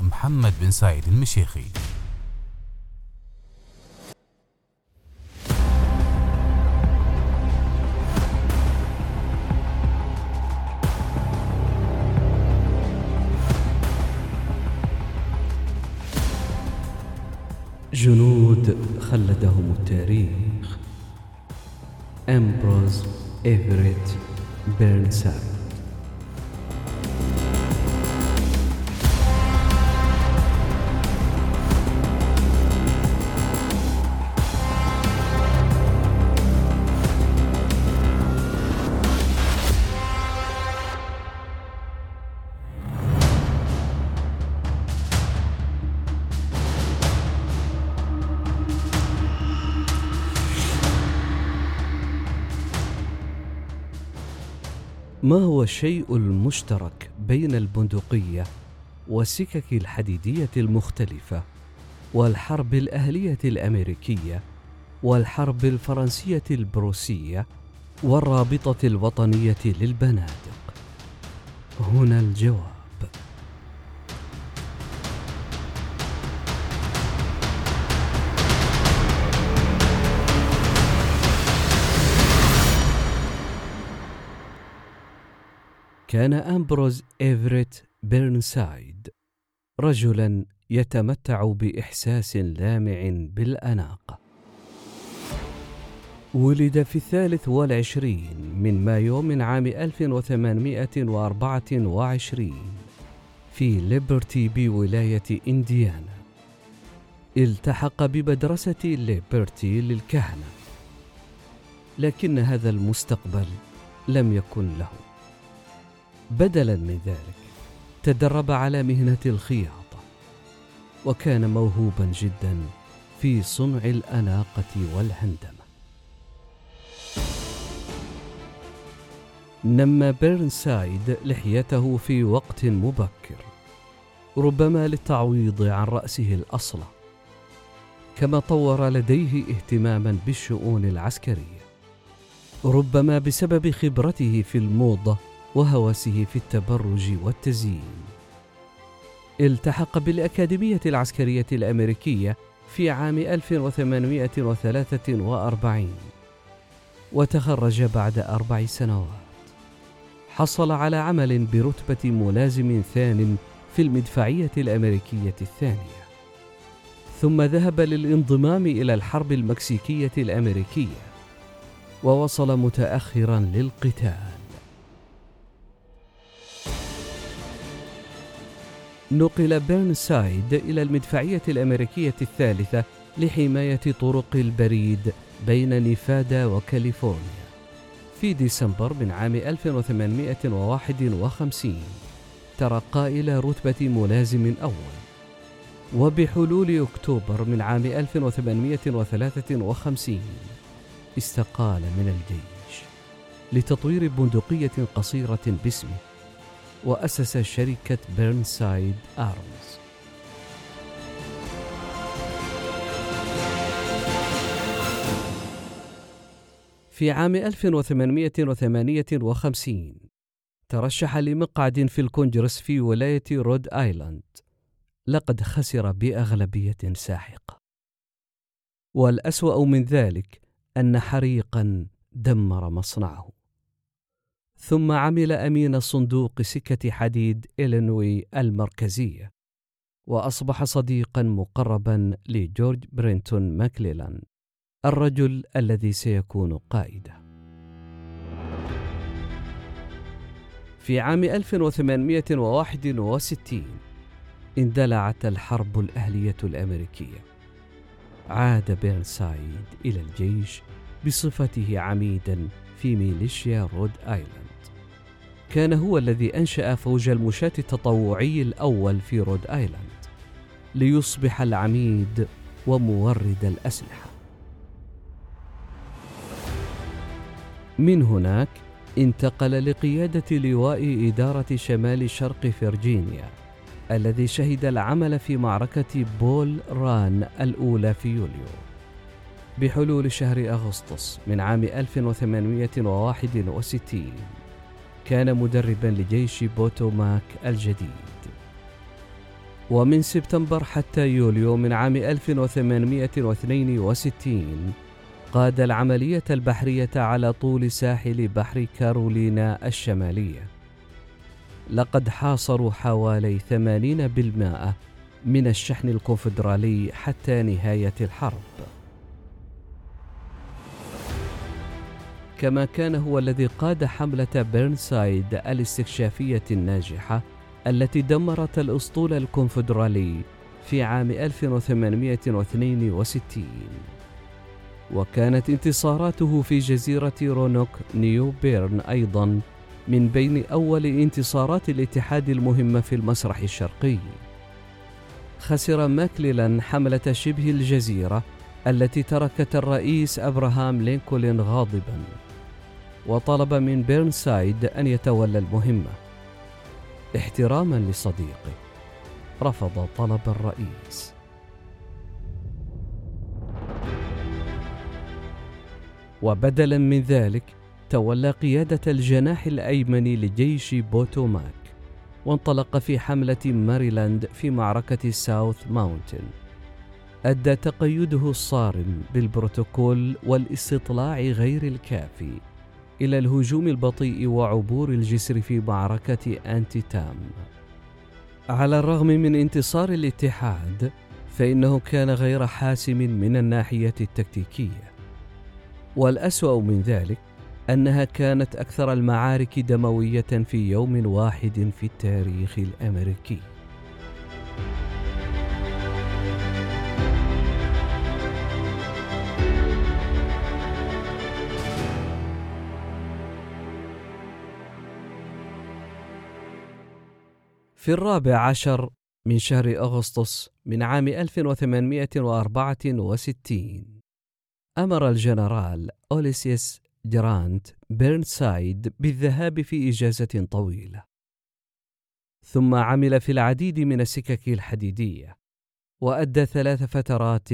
محمد بن سعيد المشيخي. جنود خلدهم التاريخ. أمبروز إيفريت بيرنسايد ما هو الشيء المشترك بين البندقية والسكك الحديدية المختلفة والحرب الأهلية الأمريكية والحرب الفرنسية البروسية والرابطة الوطنية للبنادق؟ هنا الجواب. كان أمبروز إيفريت بيرنسايد رجلا يتمتع بإحساس لامع بالأناقة ولد في الثالث والعشرين من مايو من عام 1824 في ليبرتي بولاية إنديانا. التحق بمدرسة ليبرتي للكهنة. لكن هذا المستقبل لم يكن له. بدلا من ذلك تدرب على مهنة الخياطة وكان موهوبا جدا في صنع الأناقة والهندمة. نمى بيرنسايد لحيته في وقت مبكر ربما للتعويض عن رأسه الاصلع كما طور لديه اهتماما بالشؤون العسكرية ربما بسبب خبرته في الموضة وهوسه في التبرج والتزيين. التحق بالأكاديمية العسكرية الأمريكية في عام 1843 وتخرج بعد أربع سنوات. حصل على عمل برتبة ملازم ثان في المدفعية الأمريكية الثانية. ثم ذهب للانضمام إلى الحرب المكسيكية الأمريكية ووصل متأخرا للقتال. نقل بيرنسايد إلى المدفعية الأمريكية الثالثة لحماية طرق البريد بين نيفادا وكاليفورنيا في ديسمبر من عام 1851 ترقى إلى رتبة ملازم أول. وبحلول أكتوبر من عام 1853 استقال من الجيش لتطوير بندقية قصيرة باسمه. وأسس شركة بيرنسايد آرمز في عام 1858 ترشح لمقعد في الكونجرس في ولاية رود آيلاند. لقد خسر بأغلبية ساحقة. والأسوأ من ذلك أن حريقا دمر مصنعه. ثم عمل أمين صندوق سكة حديد إلينوي المركزية وأصبح صديقا مقربا لجورج برينتون ماكليلان الرجل الذي سيكون قائده. في عام 1861 اندلعت الحرب الأهلية الأمريكية. عاد بيرنسايد إلى الجيش بصفته عميدا في ميليشيا رود آيلاند. كان هو الذي أنشأ فوج المشاة التطوعي الأول في رود آيلاند ليصبح العميد ومورد الأسلحة. من هناك انتقل لقيادة لواء إدارة شمال شرق فرجينيا الذي شهد العمل في معركة بول ران الأولى في يوليو. بحلول شهر أغسطس من عام 1861 كان مدربا لجيش بوتوماك الجديد. ومن سبتمبر حتى يوليو من عام 1862 قاد العملية البحرية على طول ساحل بحر كارولينا الشمالية. لقد حاصروا حوالي 80% من الشحن الكونفدرالي حتى نهاية الحرب. كما كان هو الذي قاد حملة بيرنسايد الاستكشافية الناجحة التي دمرت الأسطول الكونفدرالي في عام 1862 وكانت انتصاراته في جزيرة رونوك نيو بيرن أيضا من بين أول انتصارات الاتحاد المهمة في المسرح الشرقي. خسر ماكليلان حملة شبه الجزيرة التي تركت الرئيس أبراهام لينكولن غاضبا. وطلب من بيرنسايد أن يتولى المهمة. احتراما لصديقه رفض طلب الرئيس. وبدلا من ذلك تولى قيادة الجناح الأيمن لجيش بوتوماك وانطلق في حملة ماريلاند في معركة ساوث ماونتن. أدى تقيده الصارم بالبروتوكول والإستطلاع غير الكافي. إلى الهجوم البطيء وعبور الجسر في معركة أنتي تام على الرغم من انتصار الاتحاد فإنه كان غير حاسم من الناحية التكتيكية والأسوأ من ذلك أنها كانت أكثر المعارك دموية في يوم واحد في التاريخ الأمريكي. في الرابع عشر من شهر أغسطس من عام 1864 أمر الجنرال أوليسيس جرانت بيرنسايد بالذهاب في إجازة طويلة. ثم عمل في العديد من السكك الحديدية وأدى ثلاث فترات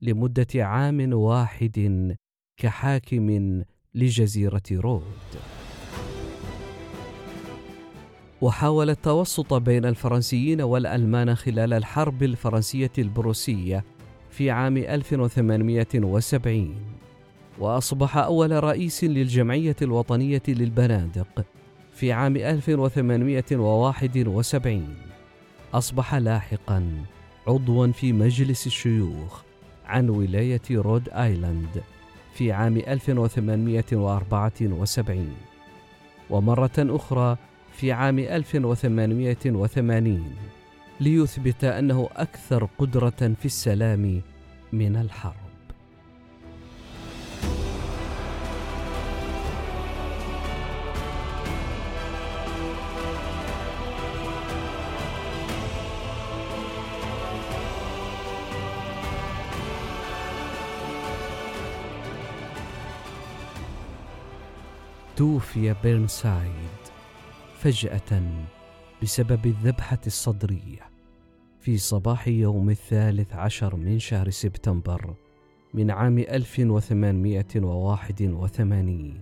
لمدة عام واحد كحاكم لجزيرة رود. وحاول التوسط بين الفرنسيين والألمان خلال الحرب الفرنسية البروسية في عام 1870 وأصبح أول رئيس للجمعية الوطنية للبنادق في عام 1871 أصبح لاحقا عضوا في مجلس الشيوخ عن ولاية رود آيلاند في عام 1874 ومرة أخرى في عام 1880 ليثبت أنه أكثر قدرة في السلام من الحرب. توفي بيرنسايد فجأة بسبب الذبحة الصدرية في صباح يوم الثالث عشر من شهر سبتمبر من عام 1881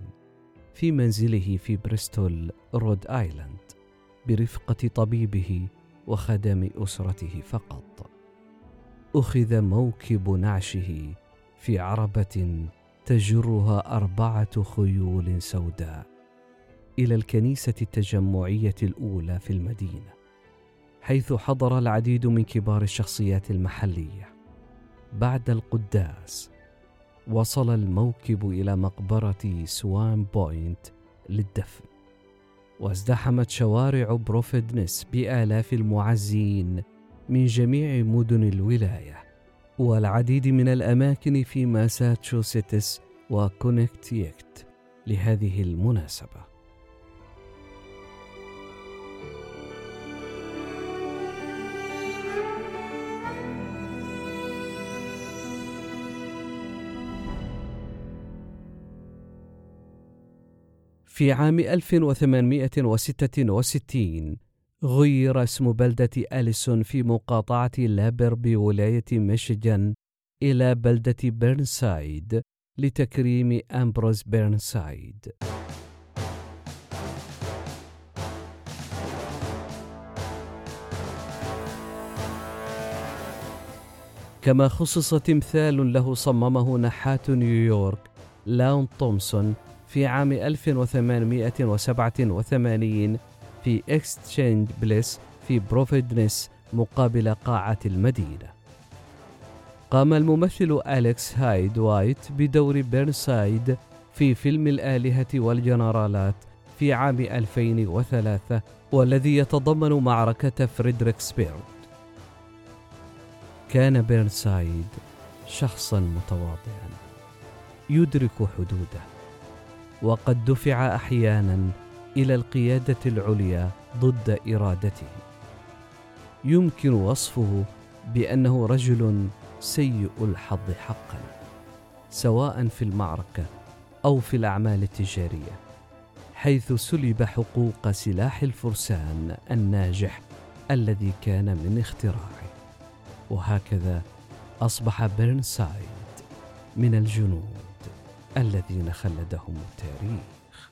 في منزله في بريستول رود آيلاند برفقة طبيبه وخدم أسرته فقط. أخذ موكب نعشه في عربة تجرها أربعة خيول سوداء إلى الكنيسة التجمعية الأولى في المدينة. حيث حضر العديد من كبار الشخصيات المحلية بعد القداس وصل الموكب إلى مقبرة سوان بوينت للدفن وازدحمت شوارع بروفيدنس بآلاف المعزين من جميع مدن الولاية والعديد من الأماكن في ماساتشوستس وكونكتيكت لهذه المناسبة في عام 1866 غير اسم بلدة أليسون في مقاطعة لابير بولاية ميشيغان إلى بلدة بيرنسايد لتكريم أمبروز بيرنسايد. كما خصص تمثال له صممه نحات نيويورك لاونت تومسون في عام 1887 في اكستشينج بليس في بروفيدنس مقابل قاعة المدينة. قام الممثل أليكس هايد وايت بدور بيرنسايد في فيلم الآلهة والجنرالات في عام 2003 والذي يتضمن معركة فريدريكسبيرغ. كان بيرنسايد شخصا متواضعا يدرك حدوده وقد دفع أحيانا إلى القيادة العليا ضد إرادته. يمكن وصفه بأنه رجل سيء الحظ حقا سواء في المعركة أو في الأعمال التجارية حيث سلب حقوق سلاح الفرسان الناجح الذي كان من اختراعه. وهكذا أصبح بيرنسايد من الجنود الذين خلدهم التاريخ.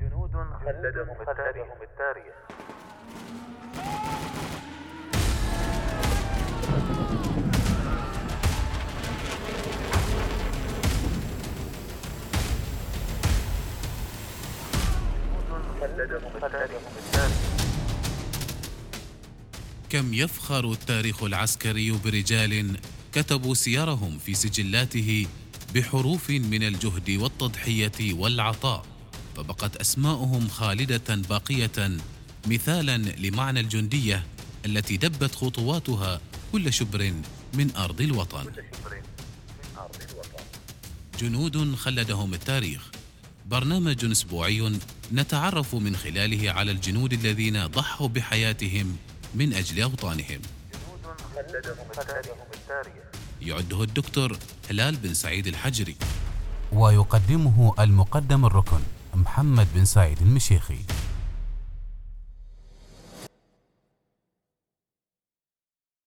جنود خلدهم التاريخ. خلدهم التاريخ. كم يفخر التاريخ العسكري برجال كتبوا سيرهم في سجلاته بحروف من الجهد والتضحية والعطاء فبقت أسماؤهم خالدة باقية مثالا لمعنى الجندية التي دبت خطواتها كل شبر من أرض الوطن. جنود خلدهم التاريخ. برنامج أسبوعي نتعرف من خلاله على الجنود الذين ضحوا بحياتهم من أجل أوطانهم. يعده الدكتور هلال بن سعيد الحجري. ويقدمه المقدم الركن محمد بن سعيد المشيخي.